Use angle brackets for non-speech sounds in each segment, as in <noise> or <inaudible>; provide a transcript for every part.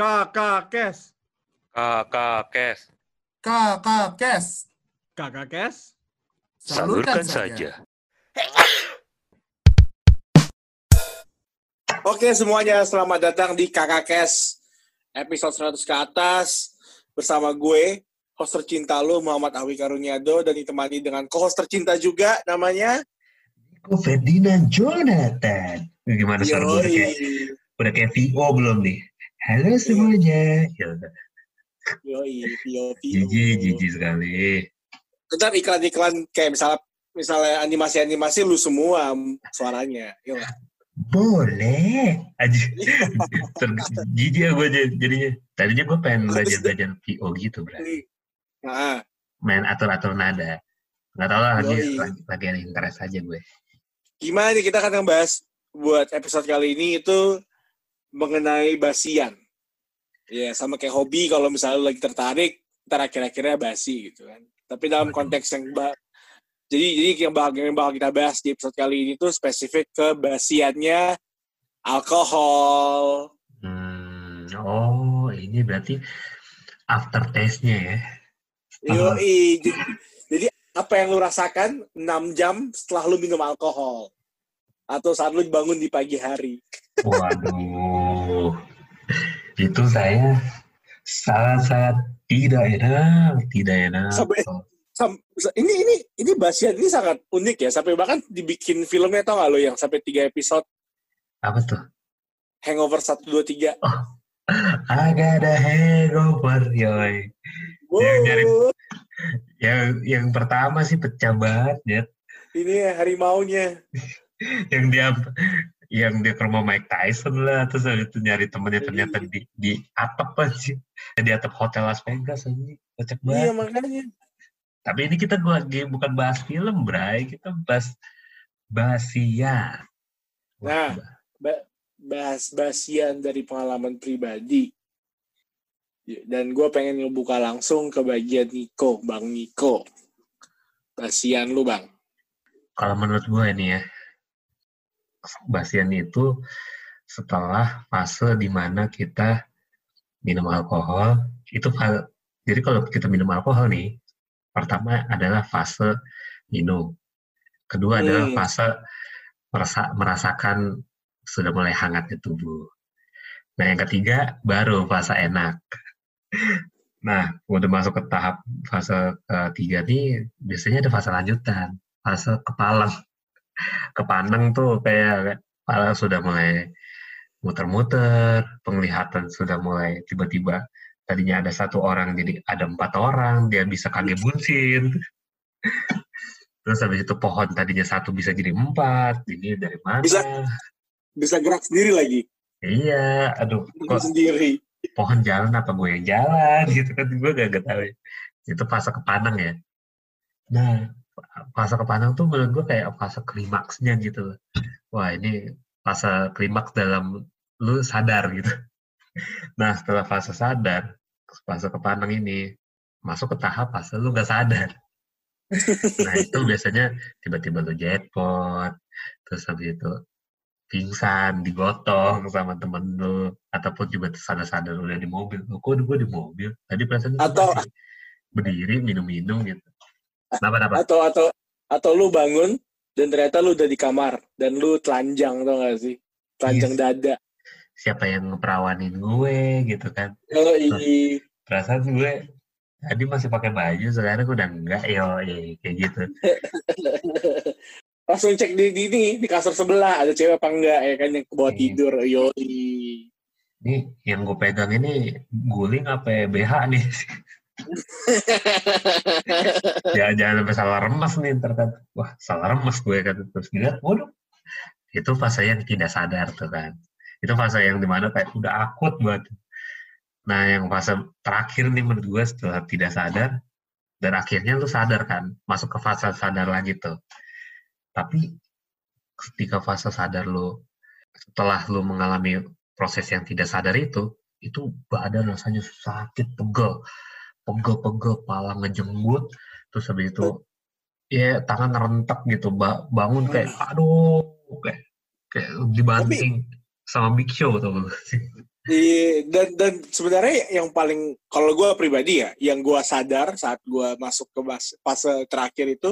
Kakak Kes. Kakak Kes. Kakak Kes. Kakak Kes. Salurkan saja. Oke semuanya, selamat datang di Kakak Kes episode 100 ke atas bersama gue, host tercinta lo Muhammad Awi Karuniado dan ditemani dengan co-host tercinta juga namanya Ko Ferdinand Jonathan. Gimana suara gue udah Yoi. kayak, udah kayak VO belum nih? Halo semuanya. Ya. Yoi, Pio Pio. Jiji, jiji sekali. Ntar iklan-iklan kayak misalnya misalnya animasi-animasi lu semua suaranya. Iya? Boleh. <laughs> Ter- Jijik ya gue jadi- jadinya. Tadinya gue pengen belajar-belajar VO gitu, bro. Nah, Main atur-atur nada. Gak tau lah, lagi, lagi, interest aja gue. gimana nih kita akan ngebahas buat episode kali ini itu mengenai basian. Ya, sama kayak hobi kalau misalnya lu lagi tertarik, ntar akhir-akhirnya basi gitu kan. Tapi dalam konteks yang jadi jadi yang bakal, yang bakal kita bahas di episode kali ini tuh spesifik ke basiannya alkohol. Hmm, oh ini berarti after taste-nya ya. Yoi. Jadi, jadi apa yang lu rasakan 6 jam setelah lu minum alkohol? Atau saat lu bangun di pagi hari? Waduh, itu saya sangat-sangat tidak enak, tidak enak. Sampai- Sam- ini ini ini basian ini sangat unik ya sampai bahkan dibikin filmnya tau gak lo yang sampai tiga episode Apa tuh? Hangover 1, 2, 3 Agak ada hangover, yoi. Yang nyari- Yang yang pertama sih pecah banget ya. ini ya, harimaunya Yang dia yang dia ke rumah Mike Tyson lah, terus habis itu nyari temennya ternyata di di atap aja, di atap hotel Las Vegas aja, kocak banget. iya makanya Tapi ini kita gua lagi bukan bahas film, Bray. Kita bahas basian. Nah. ba- bahas basian dari pengalaman pribadi Ya, dan gue pengen ngebuka langsung ke bagian Niko Bang Niko basian lu bang kalau menurut gue ini ya, basian itu setelah fase di mana kita minum alkohol, itu jadi kalau kita minum alkohol nih, pertama adalah fase minum. Kedua adalah Hmm. fase merasa, merasakan sudah mulai hangatnya tubuh. Nah, yang ketiga baru fase enak. Nah, udah masuk ke tahap fase ketiga nih, biasanya ada fase lanjutan, fase Kepaneng tuh kayak kepala sudah mulai muter-muter, penglihatan sudah mulai tiba-tiba tadinya ada satu orang jadi ada empat orang, dia bisa kage bunsin. <laughs> Terus habis itu pohon tadinya satu bisa jadi empat, ini dari mana? Bisa. bisa gerak sendiri lagi Iya, aduh, kok sendiri pohon jalan apa gue yang jalan <laughs> gitu kan gue gak, gak tahu itu fase kepanang ya nah fase kepanang tuh menurut gue kayak fase klimaksnya gitu loh. wah ini fase klimaks dalam lu sadar gitu nah setelah fase sadar fase kepanang ini masuk ke tahap fase lu gak sadar nah itu biasanya tiba-tiba lu jackpot terus habis itu pingsan, digotong sama temen lu, ataupun juga sadar-sadar udah di mobil. Kok gue di mobil? Tadi perasaan Atau- berdiri minum-minum gitu. Kenapa, kenapa? atau atau atau lu bangun dan ternyata lu udah di kamar dan lu telanjang tau gak sih telanjang Yes. dada Siapa yang ngeperawanin gue gitu kan? oh iya Perasaan gue tadi masih pakai baju, sekarang udah enggak, yo, iya, kayak gitu. <laughs> langsung cek di, di ini di kasur sebelah ada cewek apa enggak ya kan yang ke bawah Iya. tidur yo Ini yang gue pegang ini guling apa BH nih? <laughs> jangan jangan sampai salah remas nih kan. Wah salah remas gue kan. Terus dilihat waduh itu fase yang tidak sadar tuh kan. Itu fase yang di mana kayak udah akut banget. Nah yang fase terakhir nih menurut gue setelah tidak sadar dan akhirnya lu sadar kan. Masuk ke fase sadar lagi tuh. Tapi ketika fase sadar lu setelah lu mengalami proses yang tidak sadar itu itu badan rasanya sakit pegel pegel-pegel, pala ngejenggut, terus habis itu ya tangan rentek gitu, ba- bangun kayak aduh, kayak kayak dibanting sama Big Show tuh. Iya, dan dan sebenarnya yang paling kalau gue pribadi ya, yang gue sadar saat gue masuk ke bas, fase terakhir itu,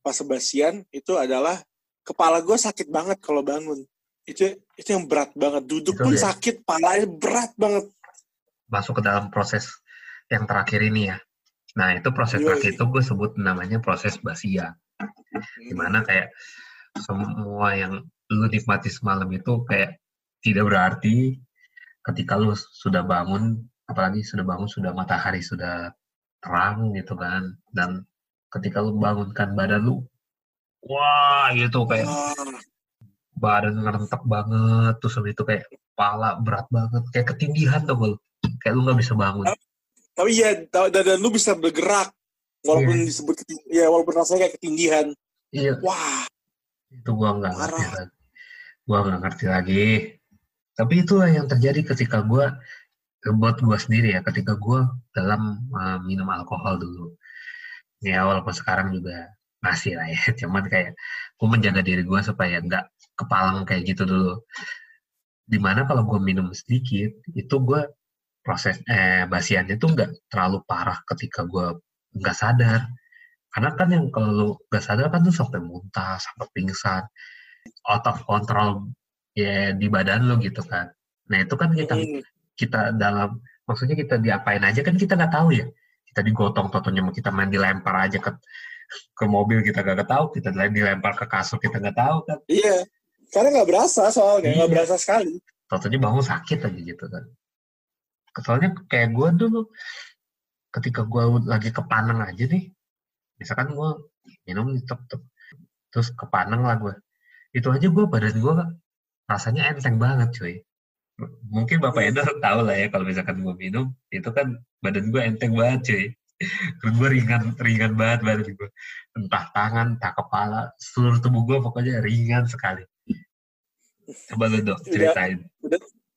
fase basian itu adalah kepala gue sakit banget kalau bangun. Itu itu yang berat banget. Duduk Itu pun ya. sakit, palanya berat banget. Masuk ke dalam proses yang terakhir ini ya. Nah, itu proses Yoi. terakhir itu gue sebut namanya proses basia. Di mana kayak semua yang lu nikmati semalam itu kayak tidak berarti ketika lu sudah bangun, apalagi sudah bangun, sudah matahari sudah terang gitu kan. Dan ketika lu bangunkan badan lu, wah gitu kayak badan ngerentek banget terus habis itu kayak kepala berat banget kayak ketindihan tuh lu kayak lu nggak bisa bangun tapi ya, da- dan lu bisa bergerak walaupun Iya. disebut ya walaupun rasanya kayak ketindihan. iya. Wah, itu gua nggak ngerti lagi. Gua nggak ngerti lagi. Tapi itulah yang terjadi ketika gua buat gua sendiri ya ketika gua dalam uh, minum alkohol dulu. Ya walaupun sekarang juga masih lah ya <laughs> cuman kayak gua menjaga diri gua supaya nggak kepalang kayak gitu dulu. Di mana kalau gua minum sedikit itu gua proses eh basiannya tuh nggak terlalu parah ketika gua nggak sadar karena kan yang kalau lu nggak sadar kan tuh sampai muntah sampai pingsan out of control ya di badan lu gitu kan nah itu kan kita kita dalam maksudnya kita diapain aja kan kita nggak tahu ya kita digotong totonya mau kita main dilempar aja ke ke mobil kita gak tahu kita dilempar ke kasur kita nggak tahu kan iya. Karena nggak berasa soalnya, nggak Iya. berasa sekali. totonya bangun sakit aja gitu kan soalnya kayak gue dulu ketika gue lagi kepaneng aja nih misalkan gue minum nih, tep, tep, terus kepaneng lah gue itu aja gue badan gue rasanya enteng banget cuy. Mungkin bapak Edo tahu lah ya kalau misalkan gue minum itu kan badan gue enteng banget cuy. Gue ringan ringan banget badan gue entah tangan entah kepala seluruh tubuh gue pokoknya ringan sekali. Coba lu dok Udah. ceritain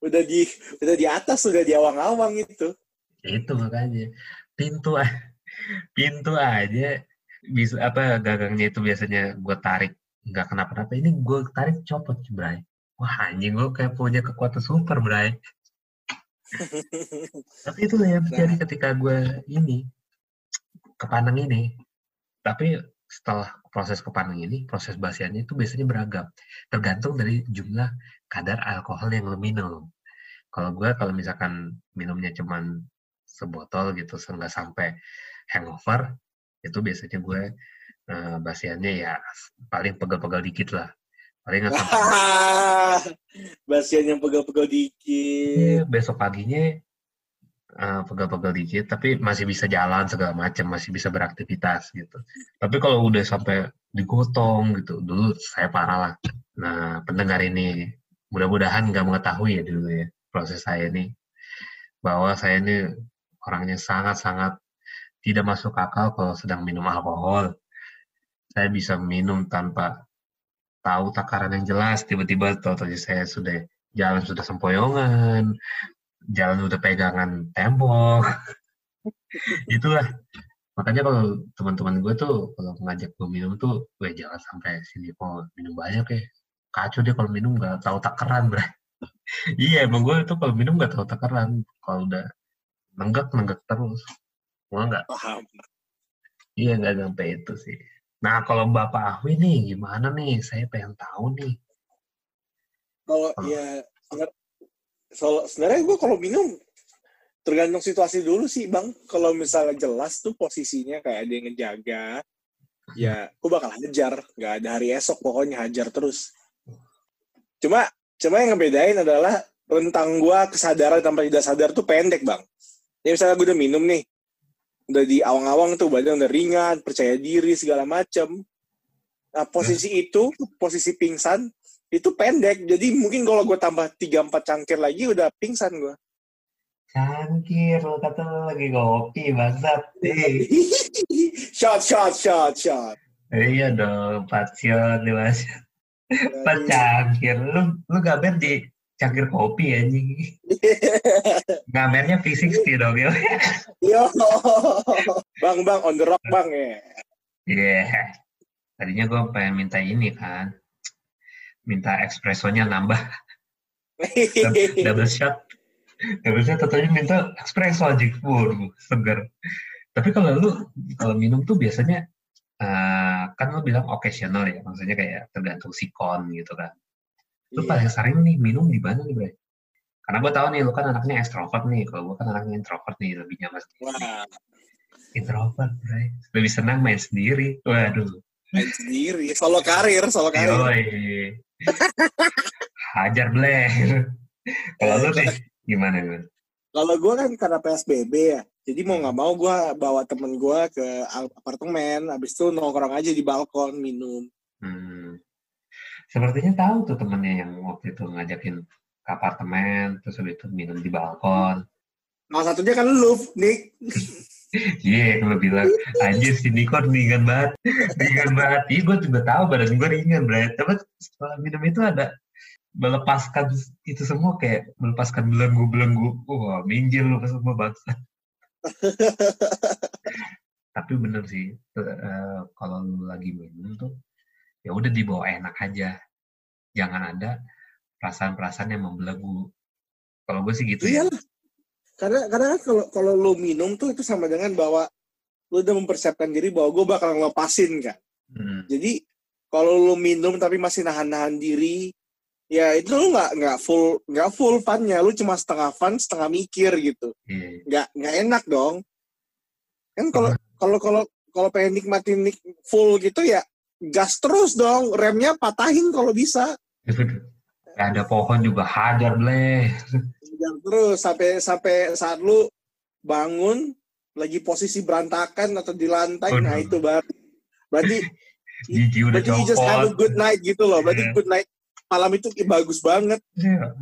Udah di udah di atas, udah di awang-awang itu. itu makanya. Pintu pintu aja bisa apa gagangnya itu biasanya gue tarik. Nggak kenapa-napa. Ini gue tarik copot Bray. Wah anjing gue kayak punya kekuatan super Bray. <laughs> Tapi itu yang terjadi ketika gue ini kepaneng ini. Tapi setelah proses kepaneng ini proses basiannya itu biasanya beragam. Tergantung dari jumlah kadar alkohol yang lo minum kalau gue kalau misalkan minumnya cuman sebotol gitu nggak sampai hangover itu biasanya gue eh, basiannya ya paling pegel-pegel dikit lah. Paling nggak sampai <laughs> Basian yang pegel-pegel dikit. Iya, besok paginya eh, pegel-pegel dikit tapi masih bisa jalan segala macam masih bisa beraktivitas gitu. Tapi kalau udah sampai digotong gitu dulu saya parah lah. Nah pendengar ini mudah-mudahan nggak mengetahui ya dulu ya proses saya ini bahwa saya ini orangnya sangat-sangat tidak masuk akal kalau sedang minum alkohol. Saya bisa minum tanpa tahu takaran yang jelas. Tiba-tiba tahu saya sudah jalan sudah sempoyongan jalan udah pegangan tembok. <laughs> Itulah. Makanya kalau teman-teman gue tuh kalau ngajak gue minum tuh gue jangan sampai sini kok minum banyak ya. Kacau dia kalau minum nggak tahu takaran bre iya emang gue tuh kalau minum nggak tahu takaran kalau udah nenggak nenggak terus gue nggak Paham. iya nggak sampai itu sih nah kalau bapak Ahwi nih gimana nih saya pengen tahu nih Kalau Hmm. ya sebenar- so- sebenarnya gue kalau minum tergantung situasi dulu sih bang. Kalau misalnya jelas tuh posisinya kayak ada yang ngejaga, ya gue bakal hajar. Gak ada hari esok pokoknya hajar terus. Cuma cuma yang ngebedain adalah rentang gue kesadaran tanpa tidak sadar tuh pendek bang. Ya misalnya gue udah minum nih, udah di awang-awang tuh badan udah ringan, percaya diri segala macem. Nah posisi itu, posisi pingsan itu pendek. Jadi mungkin kalau gue tambah 3-4 cangkir lagi udah pingsan gue. cangkir lo kata lo lagi ngopi bangsat <laughs> shot, shot, shot, shot. iya dong passion nih mas Pas cangkir lu lu gamer di cangkir kopi anjing <laughs> gamernya V60 dong ya Yo, bang, bang, on the rock bang ya. Iya. Tadinya gue pengen minta ini kan. Minta espressonya nambah. Dou- <laughs> Double shot. Harusnya tetanya minta espresso aja, waduh, segar. Tapi kalau lu kalau minum tuh biasanya eh, kan lu bilang occasional ya, maksudnya kayak tergantung sikon gitu kan. Lu Iya. paling sering nih minum di mana nih, Bre? Karena gue tahu nih, lu kan anaknya extrovert nih. Kalau gue kan anaknya introvert nih, lebih nyaman sendiri. Wah, Introvert, Bre. Lebih senang main sendiri. Waduh. main sendiri. Solo karir, solo karir. Yoi. <laughs> Hajar, Ble. Kalau lu nih, gimana, gue? Kalau gue kan karena PSBB ya, jadi mau nggak mau gue bawa temen gue ke apartemen, habis itu nongkrong aja di balkon minum. Hmm. Sepertinya tahu tuh temennya yang waktu itu ngajakin ke apartemen, terus habis itu minum di balkon. Salah satunya kan lu, Nick. Iya, kalau bilang, anjir si Niko ringan banget, ringan banget. Iya, gue juga tahu badan gue ringan, Bray. Tapi setelah minum itu ada melepaskan itu semua kayak melepaskan belenggu-belenggu. Wah, minjil lu semua bangsa. Tapi bener sih, eh, kalau lu lagi minum tuh, ya udah dibawa enak aja. Jangan ada perasaan-perasaan yang membelenggu. Kalau gue sih gitu ya. Iyalah. Karena karena kan kalau kalau lu minum tuh itu sama dengan bahwa lu udah mempersiapkan diri bahwa gue bakal ngelepasin kan. Hmm, Jadi kalau lu minum tapi masih nahan-nahan diri, ya itu lu nggak nggak full nggak full funnya, lu cuma setengah fun, setengah mikir gitu. iya. Nggak nggak enak dong. Kan kalau kalau kalau kalau pengen nikmatin nik full gitu ya gas terus dong, remnya patahin kalau bisa. <laughs> Gak ada pohon juga hajar, Bleh. Jangan terus sampai sampai saat lu bangun lagi posisi berantakan atau di lantai, Waduh. nah itu baru berarti <laughs> Gigi udah berarti you just have a good night gitu loh. Berarti Iya. good night malam itu bagus banget. Iya.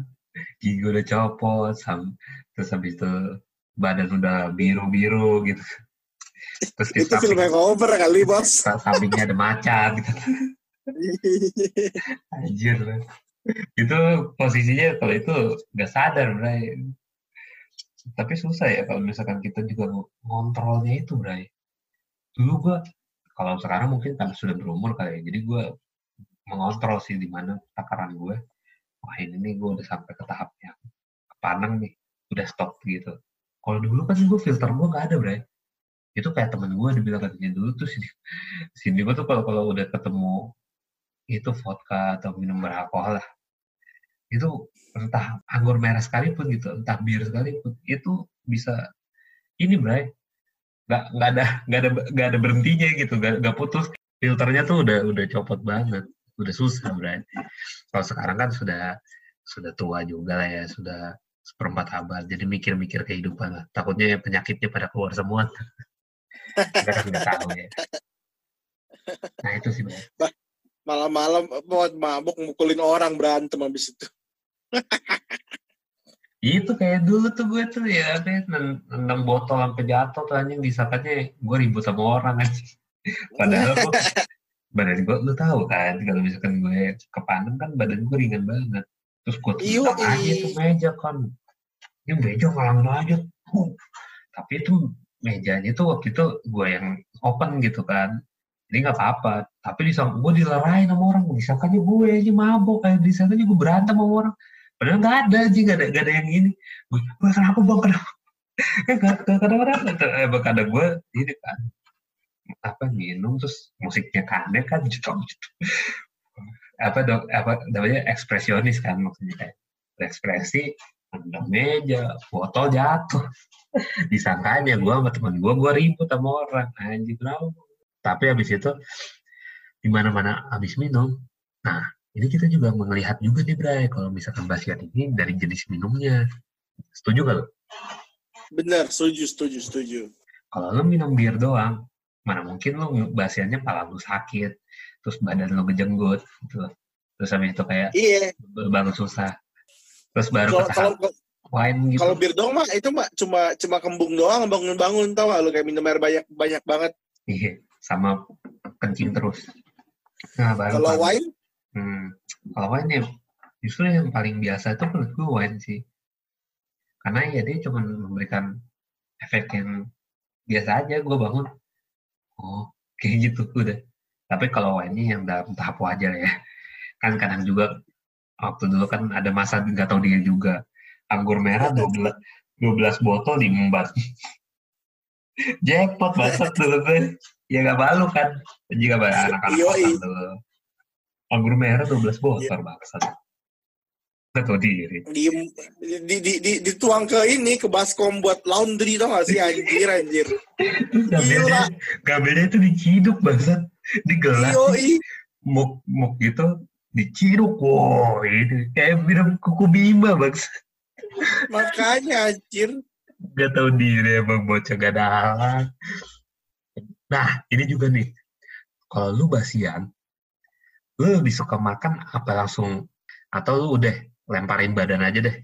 Gigi udah copot, sam terus habis itu badan udah biru-biru gitu. Terus Itu film samping, hangover kali bos. sa- sampingnya ada macan gitu. <laughs> Anjir. Itu posisinya kalau itu nggak sadar, Bray. Tapi susah ya kalau misalkan kita juga ngontrolnya itu, Bray. Dulu gua kalau sekarang mungkin karena sudah berumur kali ya, jadi gua mengontrol sih di mana takaran gue. Wah ini nih gue udah sampai ke tahap yang kepanang nih, udah stop gitu. Kalau dulu kan gue filter gue nggak ada, Bray. Itu kayak temen gue dibilang katanya dulu tuh sini, sini gue tuh kalau kalau udah ketemu itu vodka atau minum beralkohol lah, itu entah anggur merah sekalipun gitu, entah bir sekalipun, itu bisa ini, Bray. Nggak, nggak ada nggak ada nggak ada berhentinya gitu, nggak, nggak putus. Filternya tuh udah udah copot banget, udah susah, Bray. Kalau sekarang kan sudah sudah tua juga lah ya, sudah seperempat abad, jadi mikir-mikir kehidupan lah. Takutnya penyakitnya pada keluar semua. <laughs> Kita kan nggak tahu ya. Nah itu sih. Malam-malam buat mabuk mukulin orang berantem habis itu. Itu kayak dulu tuh gue tuh ya, ya, nen- nendang botol sampai jatuh tuh anjing disangkanya gue ribut sama orang anjing. <laughs> Padahal gue, badan gue, lu tahu kan, kalau misalkan gue kepanem kan badan gue ringan banget. Terus gue Iyo, tendang aja ih. tuh meja kan. Ini meja ngalang aja. Tapi itu mejanya tuh waktu itu gue yang open gitu kan. Jadi nggak apa-apa. Tapi disangka gue dilarain sama orang. Disangkanya gue aja mabok. Kayak disangkanya gue berantem sama orang. Padahal nggak ada aja, nggak ada, nggak ada yang ini. Gue, kenapa bang, kenapa? <laughs> Eh, kadang-kadang, eh, kadang gue ini kan, apa minum terus musiknya kane kan, gitu, gitu. apa dok, apa namanya ekspresionis kan maksudnya kayak ekspresi nendang meja, botol jatuh. Disangkanya gue sama temen gue, gue ribut sama orang. Anjing kenapa? Tapi habis itu, di mana-mana habis minum, nah ini kita juga melihat juga nih Bray, kalau misalkan basian ini dari jenis minumnya. Setuju gak lo? Bener, setuju, setuju, setuju. Kalau lo minum bir doang, mana mungkin lo basiannya pala lo sakit, terus badan lo ngejenggut, gitu. Terus habis itu kayak Iya, bangun susah. Terus baru kalau ke kalau tahap wine gitu. kalau bir doang mah itu mah cuma cuma kembung doang bangun-bangun tau gak lu kayak minum air banyak banyak banget. Iya, sama kencing terus. Nah, baru Kalau wine Hmm, kalau wine ya, justru yang paling biasa itu menurut gue wine sih. Karena ya dia cuma memberikan efek yang biasa aja, gue bangun, oh kayak gitu udah. Tapi kalau wine yang dalam tahap wajar ya, kan kadang juga waktu dulu kan ada masa nggak tahu dia juga, anggur merah 12 12 botol diembat. <laughs> Jackpot banget dulu gue. Ya gak malu kan. Jika <laughs> anak-anak dulu. Anggur merah 12 botol. Gak tau diri. di, di, di, di, dituang ke ini ke baskom buat laundry tau gak sih anjir anjir Gabelnya, gabelnya itu diciduk bangsat. Di gelas. Yoi. Muk, muk gitu. Diciduk. Wow ini. Kayak minum kuku bima bangsat. makanya anjir Gak tau diri emang bocah gak ada halang. Nah, ini juga nih. Kalau lu basian, lu lebih suka makan apa langsung atau lu udah lemparin badan aja deh.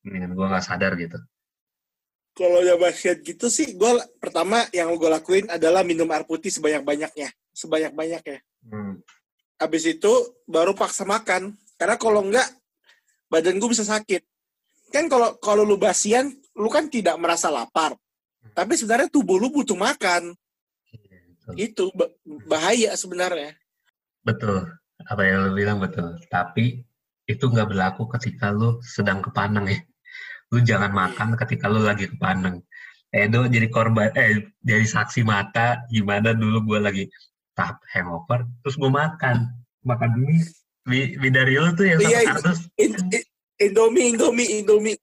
Dengan gua nggak sadar gitu. kalau udah basket gitu sih gue pertama yang gue lakuin adalah minum air putih sebanyak banyaknya sebanyak banyaknya Hmm. habis itu baru paksa makan karena kalau enggak badan gue bisa sakit kan kalau kalau lu basian lu kan tidak merasa lapar tapi sebenarnya tubuh lu butuh makan Betul. itu ba- bahaya sebenarnya Betul. Apa yang lu bilang betul. Tapi itu nggak berlaku ketika lu sedang kepaneng ya. Lu jangan makan ketika lu lagi kepaneng. Edo jadi korban, eh jadi saksi mata gimana dulu gue lagi tahap hangover, terus gue makan. Makan mie, mie, mie dari lu tuh yang satu Iya, iya. kardus. In- in- Indomie Indomie Indomie.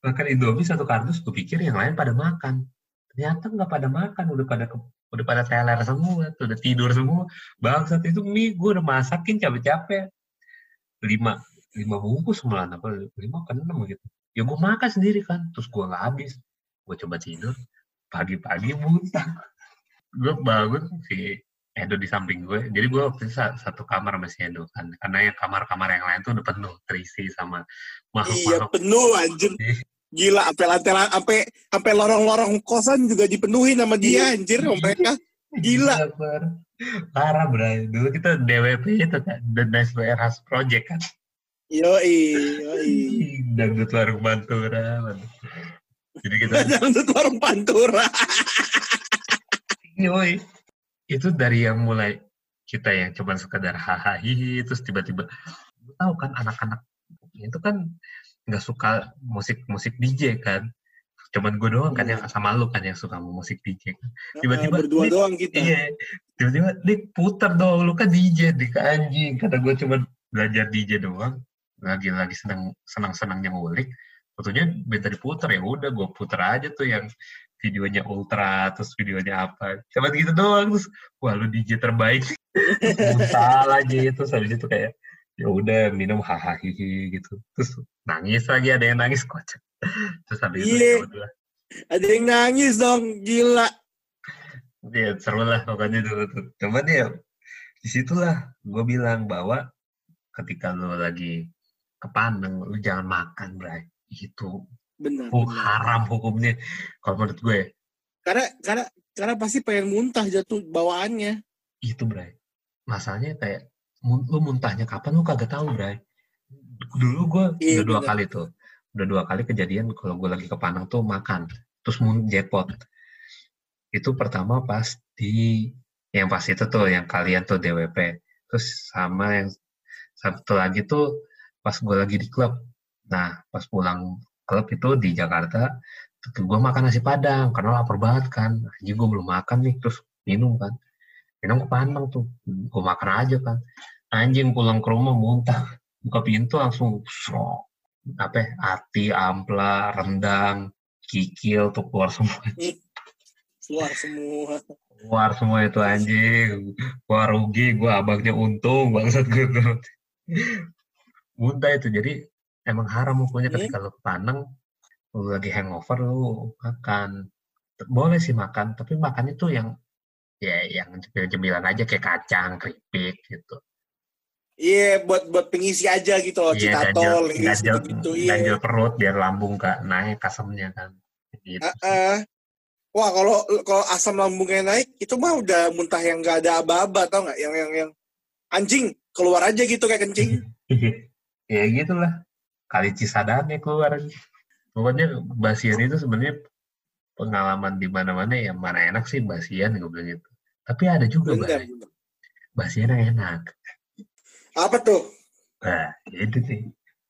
Makan Indomie satu kardus, gue pikir yang lain pada makan. Ternyata nggak pada makan, udah pada ke- udah pada teler semua, tuh, udah tidur semua. Bangsat itu mie gue udah masakin capek-capek. Lima, lima bungkus malah apa lima ke enam gitu. Ya gue makan sendiri kan, terus gue nggak habis. Gue coba tidur, pagi-pagi muntah. Gue bangun si Edo di samping gue. Jadi gue waktu itu sa- satu kamar sama si Edo kan. Karena yang kamar-kamar yang lain tuh udah penuh, terisi sama iya makhluk-makhluk penuh anjir gila sampai lantai sampai sampai lorong-lorong kosan juga dipenuhi sama dia anjir sama mereka Gila. parah. Bray. Dulu kita DWP itu kan, The Nice Warehouse Project kan. yoi yoi <laughs> Dangdut Warung Pantura. Jadi kita, <laughs> tutup warung pantura yoi. Itu dari yang mulai kita yang cuma sekedar hahaha hihi, terus tiba-tiba, tahu kan anak-anak itu kan nggak suka musik-musik DJ kan. Cuman gue doang kan yang sama lu kan yang suka musik DJ kan. Tiba-tiba, berdua "Dik, doang kita Iya, tiba-tiba Dik puter dong, lu kan DJ, Dik anjing. Karena gue cuma belajar DJ doang, lagi lagi senang senang senangnya ngulik. Fotonya minta diputer ya udah gue puter aja tuh yang videonya ultra terus videonya apa cuma gitu doang terus wah lu DJ terbaik <laughs> muntah lagi terus habis itu kayak ya udah minum hahaha gitu terus nangis lagi ada yang nangis kocak terus habis itu Iya. ya udah ada yang nangis dong gila Ya seru lah pokoknya dulu tuh. Cuman ya di situlah gue bilang bahwa ketika lu lagi kepaneng, lu jangan makan, Bray. Itu benar oh, benar. haram hukumnya. Kalau menurut gue, karena karena karena pasti pengen muntah jatuh bawaannya itu, Bray. Masalahnya kayak, lu muntahnya kapan lu kagak tahu, Bray. Dulu gue Iya, udah dua bener. kali tuh. Udah dua kali kejadian kalau gue lagi kepaneng tuh makan. Terus mun jackpot. Itu pertama pas di yang pas itu tuh yang kalian tuh DWP. Terus sama yang satu lagi tuh pas gue lagi di klub. Nah, pas pulang klub itu di Jakarta, tuh gue makan nasi padang karena lapar banget kan. Anjing gue belum makan nih, terus minum kan. Minum kepaneng tuh, gue makan aja kan. Anjing pulang ke rumah muntah, buka pintu langsung srok. Apa ya, hati, ampla, rendang, kikil tuh keluar semua. <laughs> keluar semua Keluar semua itu anjing. Gua rugi, gua abangnya untung bangsat gue tuh. Muntah itu jadi emang haram hukumnya Hmm. ketika paneng lu lagi hangover lu makan boleh sih makan tapi makan itu yang ya yang cemil-cemilan aja kayak kacang keripik gitu. Iya buat buat pengisi aja gitu loh iya citatol ganjel gitu ganjel, iya. ganjel perut biar lambung gak naik asamnya kan gitu Ah, ah. wah kalau kalau asam lambungnya naik itu mah udah muntah yang gak ada aba-aba tau nggak? Yang yang yang anjing keluar aja gitu kayak kencing. <laughs> Ya gitulah kali cisadannya keluar. Pokoknya basian itu sebenarnya pengalaman di mana-mana yang mana enak sih basian gue bilang gitu tapi ada juga bener. basian yang enak. Apa tuh? Nah itu sih.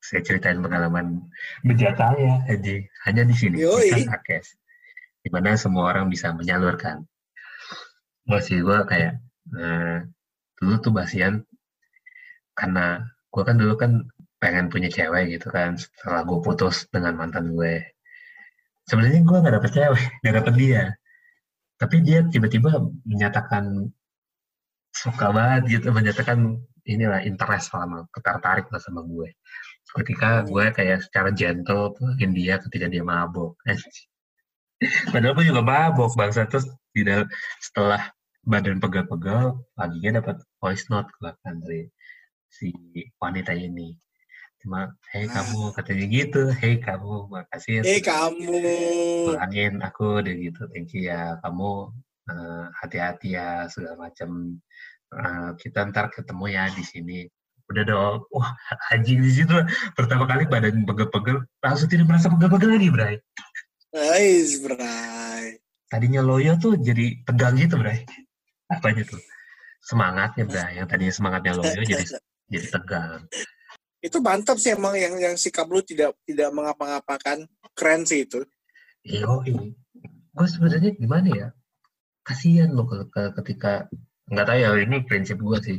Saya ceritain pengalaman bejat saya aja hanya di sini di Kakakes di mana semua orang bisa menyalurkan. Masih gue kayak eh, dulu tuh Basian karena gue kan dulu kan pengen punya cewek gitu kan setelah gue putus dengan mantan gue. Sebenarnya gue nggak dapet cewek nggak dapet dia tapi dia tiba-tiba menyatakan suka banget gitu menyatakan inilah interest sama ketertarik lah sama gue. Ketika gue kayak secara gentle pulangin dia ketika dia mabok. Padahal gue juga mabok bangsa. Terus tidak setelah badan pegal-pegal paginya dapat voice note kan dari si wanita ini cuma hei Ah. kamu katanya gitu. Hei kamu makasih ya sudah kamu. pulangin aku deh gitu. Thank you ya kamu eh, hati-hati ya segala macam Eh, kita ntar ketemu ya di sini. Udah dong. Wah anjing di situ pertama kali badan pegel-pegel langsung tidak merasa pegel-pegel lagi Bray. Ais, Bray. tadinya loyo tuh jadi tegang gitu Bray. Apanya tuh? Semangatnya Bray. Yang tadinya semangatnya loyo jadi <laughs> jadi tegang Itu mantap sih emang yang yang sikap lu tidak tidak mengapa-ngapakan. Keren sih itu. Yo, gue sebenarnya gimana ya? Kasihan ke- ketika nggak tahu ya ini prinsip gue sih.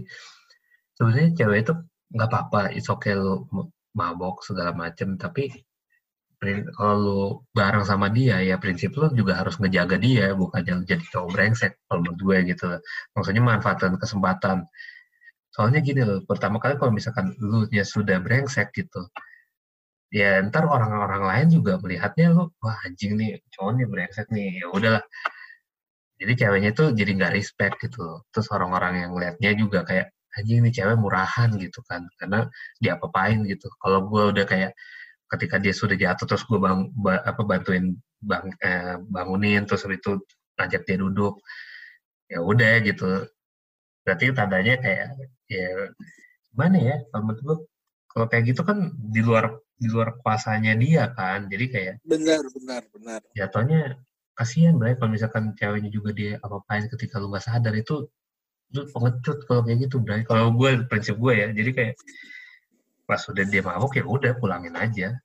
Sebenarnya cewek itu nggak apa-apa, it's okay lo mabok segala macem, tapi kalau lu bareng sama dia ya prinsip lo juga harus ngejaga dia, bukan jadi cowok brengsek kalau menurut gue gitu. Maksudnya manfaatkan kesempatan. Soalnya gini loh, pertama kali kalau misalkan lu nya sudah brengsek gitu, ya ntar orang-orang lain juga melihatnya lu wah anjing nih cowok nih brengsek nih. Ya udahlah. Jadi ceweknya tuh jadi nggak respect gitu terus orang-orang yang liatnya juga kayak anjing nih cewek murahan gitu kan. Karena dia apa-apain gitu. Kalau gue udah kayak ketika dia sudah jatuh terus gue bang ba- apa bantuin bang eh, bangunin terus itu ngajak dia duduk ya udah gitu. Berarti tandanya kayak ya gimana ya kalau menurut gue kalau kayak gitu kan di luar di luar kuasanya dia kan. Jadi kayak Benar, benar, benar. jatuhnya kasihan Bray kalau misalkan ceweknya juga dia apa-apain ketika lu nggak sadar itu itu pengecut kalau kayak gitu Bray. Kalau gue prinsip gue ya jadi kayak pas udah dia mabuk ya udah pulangin aja.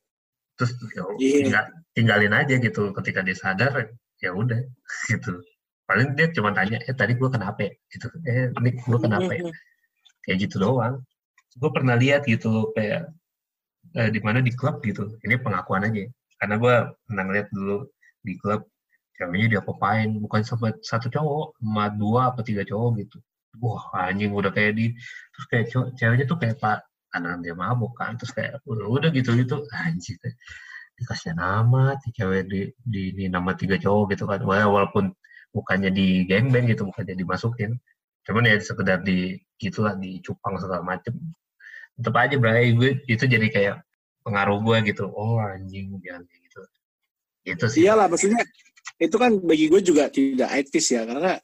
Terus ya tinggal- tinggalin aja gitu ketika dia sadar ya udah gitu. Paling dia cuma tanya eh tadi gue kenapa ya? Gitu eh Nick gue kenapa ya kayak gitu doang. Gue pernah lihat gitu kayak eh, di mana di klub gitu. Ini pengakuan aja. Karena gue pernah ngeliat dulu di klub ceweknya dia apain bukan sama satu cowok sama dua apa tiga cowok gitu. Wah anjing udah kayak di terus kayak cowok- ceweknya tuh kayak pak karena dia mabuk kan terus kayak udah, udah gitu gitu. Anjing dikasih nama di cewek di, di, di nama tiga cowok gitu kan. Walaupun bukannya di gangbang gitu bukannya dimasukin cuman ya sekedar di gitulah di cupang segala macem tetep aja bray gue itu jadi kayak pengaruh gue gitu oh anjing jangan kayak gitu itu sih Iyalah, maksudnya itu kan bagi gue juga tidak etis ya, karena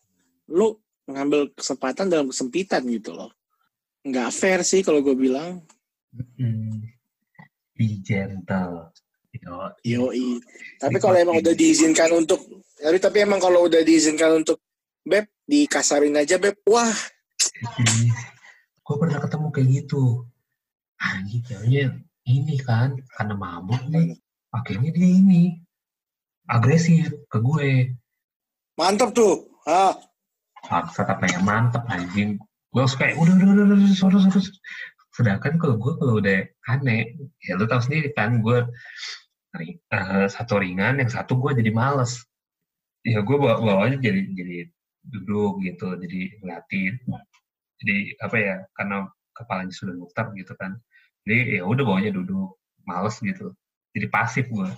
lu mengambil kesempatan dalam kesempitan gitu loh. Nggak fair sih kalau gue bilang. Hmm. be gentle Yo, Yoi. Tapi kalau emang udah diizinkan untuk, tapi tapi emang kalau udah diizinkan untuk beb dikasarin aja beb, wah. Gue pernah ketemu kayak gitu. Anjing ceweknya ini kan karena mabuk nih. Akhirnya dia ini agresif ke gue. Mantap tuh. Ah, paksa katanya mantep anjing. Gue kayak udah udah udah udah udah sorry sorry. Sedangkan kalau gue kalau udah aneh ya lu tahu sendiri kan gue eh, satu ringan yang satu gue jadi males. Ya gue bawa bawanya jadi jadi duduk gitu jadi ngeliatin. Jadi apa ya karena kepalanya sudah muter gitu kan. Jadi ya udah bawanya duduk males gitu. Jadi pasif gue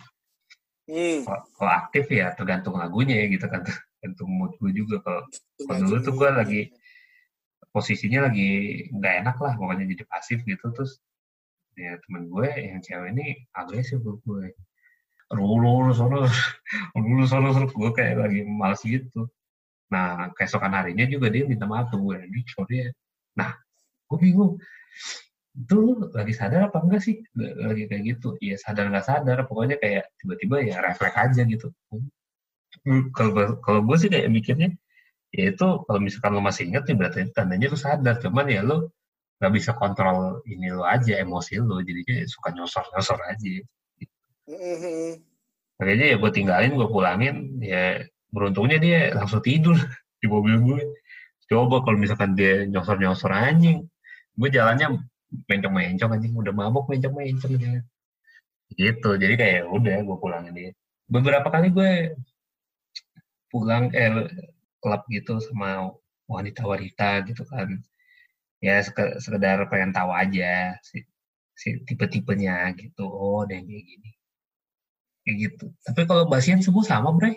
hmm. kalau aktif ya tergantung lagunya ya gitu kan tergantung mood gue juga. Kalau Kalau dulu tuh gue lagi posisinya lagi nggak enak lah pokoknya jadi pasif gitu. Terus ya temen gue yang cewek ini agresif buat gue rulu sono <laughs> rulu sono sono gue kayak lagi males gitu nah keesokan harinya juga dia minta maaf ke gue sorry ya nah gue bingung. Itu lu lagi sadar apa enggak sih? Lagi kayak gitu. Ya sadar nggak sadar. Pokoknya kayak tiba-tiba ya refleks aja gitu. Hmm, kalau kalau gue sih kayak mikirnya ya itu kalau misalkan lo masih ingat ya berarti tandanya lo sadar. Cuman ya lo nggak bisa kontrol ini lo aja emosi lo jadinya suka nyosor nyosor aja. Mhm. makanya ya gue tinggalin gue pulangin ya beruntungnya dia langsung tidur <laughs> di mobil gue. Coba kalau misalkan dia nyosor nyosor anjing. Gue jalannya mencong mencong anjing udah mabok mencong mencong dia gitu jadi kayak ya udah gue pulangin dia. Beberapa kali gue pulang eh klub gitu sama wanita-wanita gitu kan. Ya seke- sekedar pengen tahu aja si, si tipe-tipenya gitu. Oh yang kayak gini. Kayak gitu. Tapi kalau basian semua sama bre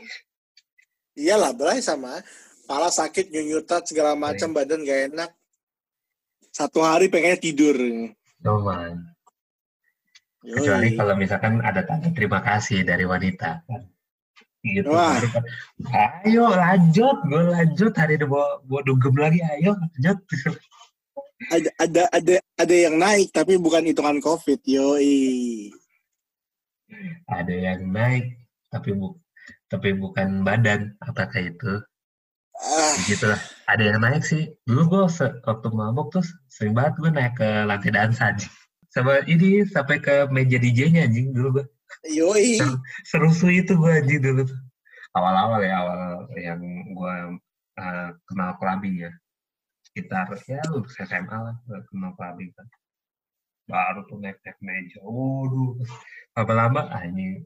Iyalah, Bray sama. Kepala sakit, nyunyutat, segala macam, badan gak enak. Satu hari pengennya tidur. Cuman Yoi. kecuali kalau misalkan ada tanda terima kasih dari wanita gitu Wah. Ayo lanjut gue lanjut hari ini mau mau dugem lagi ayo lanjut Ada, ada, ada, ada yang naik, tapi bukan hitungan COVID. Yoi. ada yang naik tapi bu tapi bukan badan apakah itu? Ah, gitu lah ada yang naik sih. Dulu gue waktu mabok tuh sering banget gue naik ke lantai dansa anjing. Sama ini sampai ke meja DJ-nya anjing dulu gue yoi. serusuh itu gue anjing dulu awal-awal ya awal yang gue eh, kenal clubbing ya. Sekitar ya lu SMA lah gua kenal clubbing kan. Baru tuh naik naik meja. Waduh. Lama-lama anjing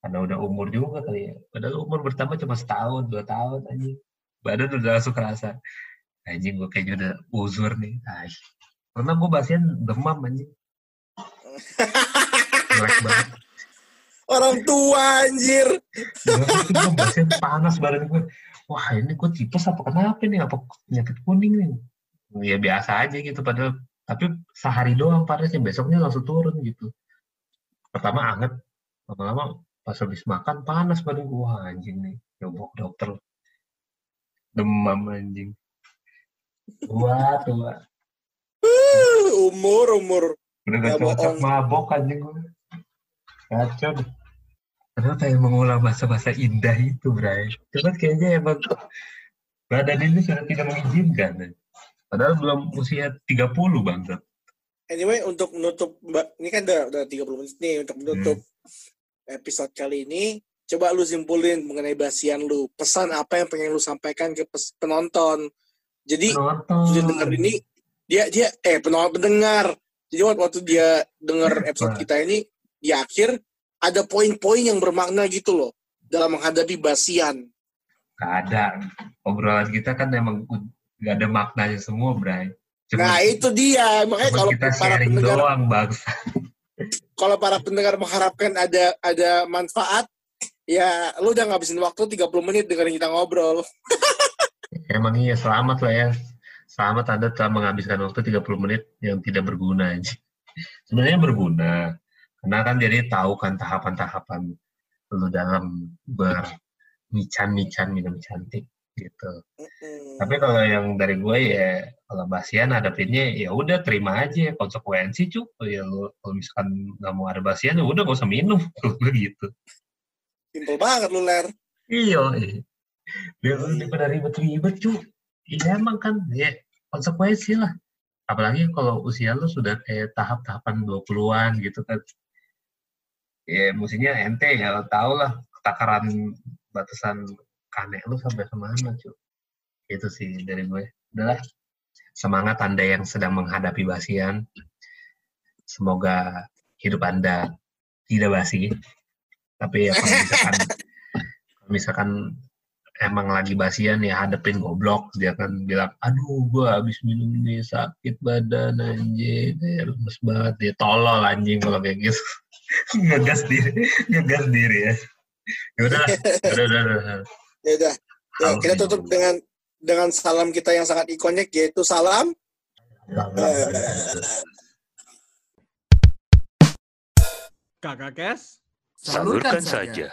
karena udah umur juga kali ya. Padahal umur bertambah cuma setahun dua tahun anjing. Badan udah langsung kerasa. Anjing gue kayaknya udah uzur nih. Ay. karena gue basian demam anjing. Orang tua anjir. gue basian panas badan gue wah ini gue tipes apa kenapa nih? Apa penyakit kuning nih? Ya biasa aja gitu padahal. Tapi sehari doang panasnya. Besoknya langsung turun gitu. Pertama anget. Lama-lama pas habis makan panas badan gue wah anjing nih coba ke dokter demam anjing tua tua Uh, umur, umur. udah gak cocok mabok anjing gue kacau deh Padahal pengen mengulang masa-masa indah itu, Bray. Cuman kayaknya emang badan ini sudah tidak mengizinkan. Padahal belum usia 30, Bang. Anyway, untuk menutup, ini kan udah, udah 30 menit nih, untuk menutup episode kali ini, coba lu simpulin mengenai basian lu. Pesan apa yang pengen lu sampaikan ke penonton. Jadi, Penonton. dia denger ini, dia, dia, eh, penonton pendengar. Jadi, waktu, dia denger episode Wah. kita ini, di akhir, ada poin-poin yang bermakna gitu loh, dalam menghadapi basian. Gak ada. Obrolan kita kan emang gak ada maknanya semua, Bray. Cuma, Nah, itu dia. Makanya kalau kita para sharing pendengar doang, Bang. <laughs> kalau para pendengar mengharapkan ada ada manfaat, ya lu udah ngabisin waktu 30 menit dengerin kita ngobrol. <laughs> Emang iya, selamat lah ya. Selamat Anda telah menghabiskan waktu 30 menit yang tidak berguna. Sebenarnya berguna. Karena kan jadi tahu kan tahapan-tahapan lu dalam bermican-mican minum cantik gitu. Mm-mm. Tapi kalau yang dari gue ya kalau basian hadapinnya ya udah terima aja konsekuensi cuk. Ya lu kalau misalkan nggak mau ada basian ya udah gak usah minum <laughs> gitu. Simple banget lu, Ler. Iya. iya. Biar lu daripada ribet-ribet cuk. Iya emang kan ya konsekuensi lah. Apalagi kalau usia lu sudah kayak tahap-tahapan 20-an gitu kan. Ya mestinya ente ya tau lah takaran batasan kane lu sampai ke mana cuy. Itu sih dari gue. Udahlah. Semangat Anda yang sedang menghadapi basian. Semoga hidup Anda tidak basi. Tapi ya kalau misalkan <laughs> kalau misalkan emang lagi basian ya hadepin goblok dia kan bilang aduh gua habis minum ini sakit badan anjing eh, lemes banget dia tolol anjing kalau kayak gitu <laughs> ngegas diri ngegas diri ya ya udah udah udah, udah. Ya udah. Ya, kita tutup dengan dengan salam kita yang sangat ikonik yaitu salam Kakak Kes. Salurkan saja.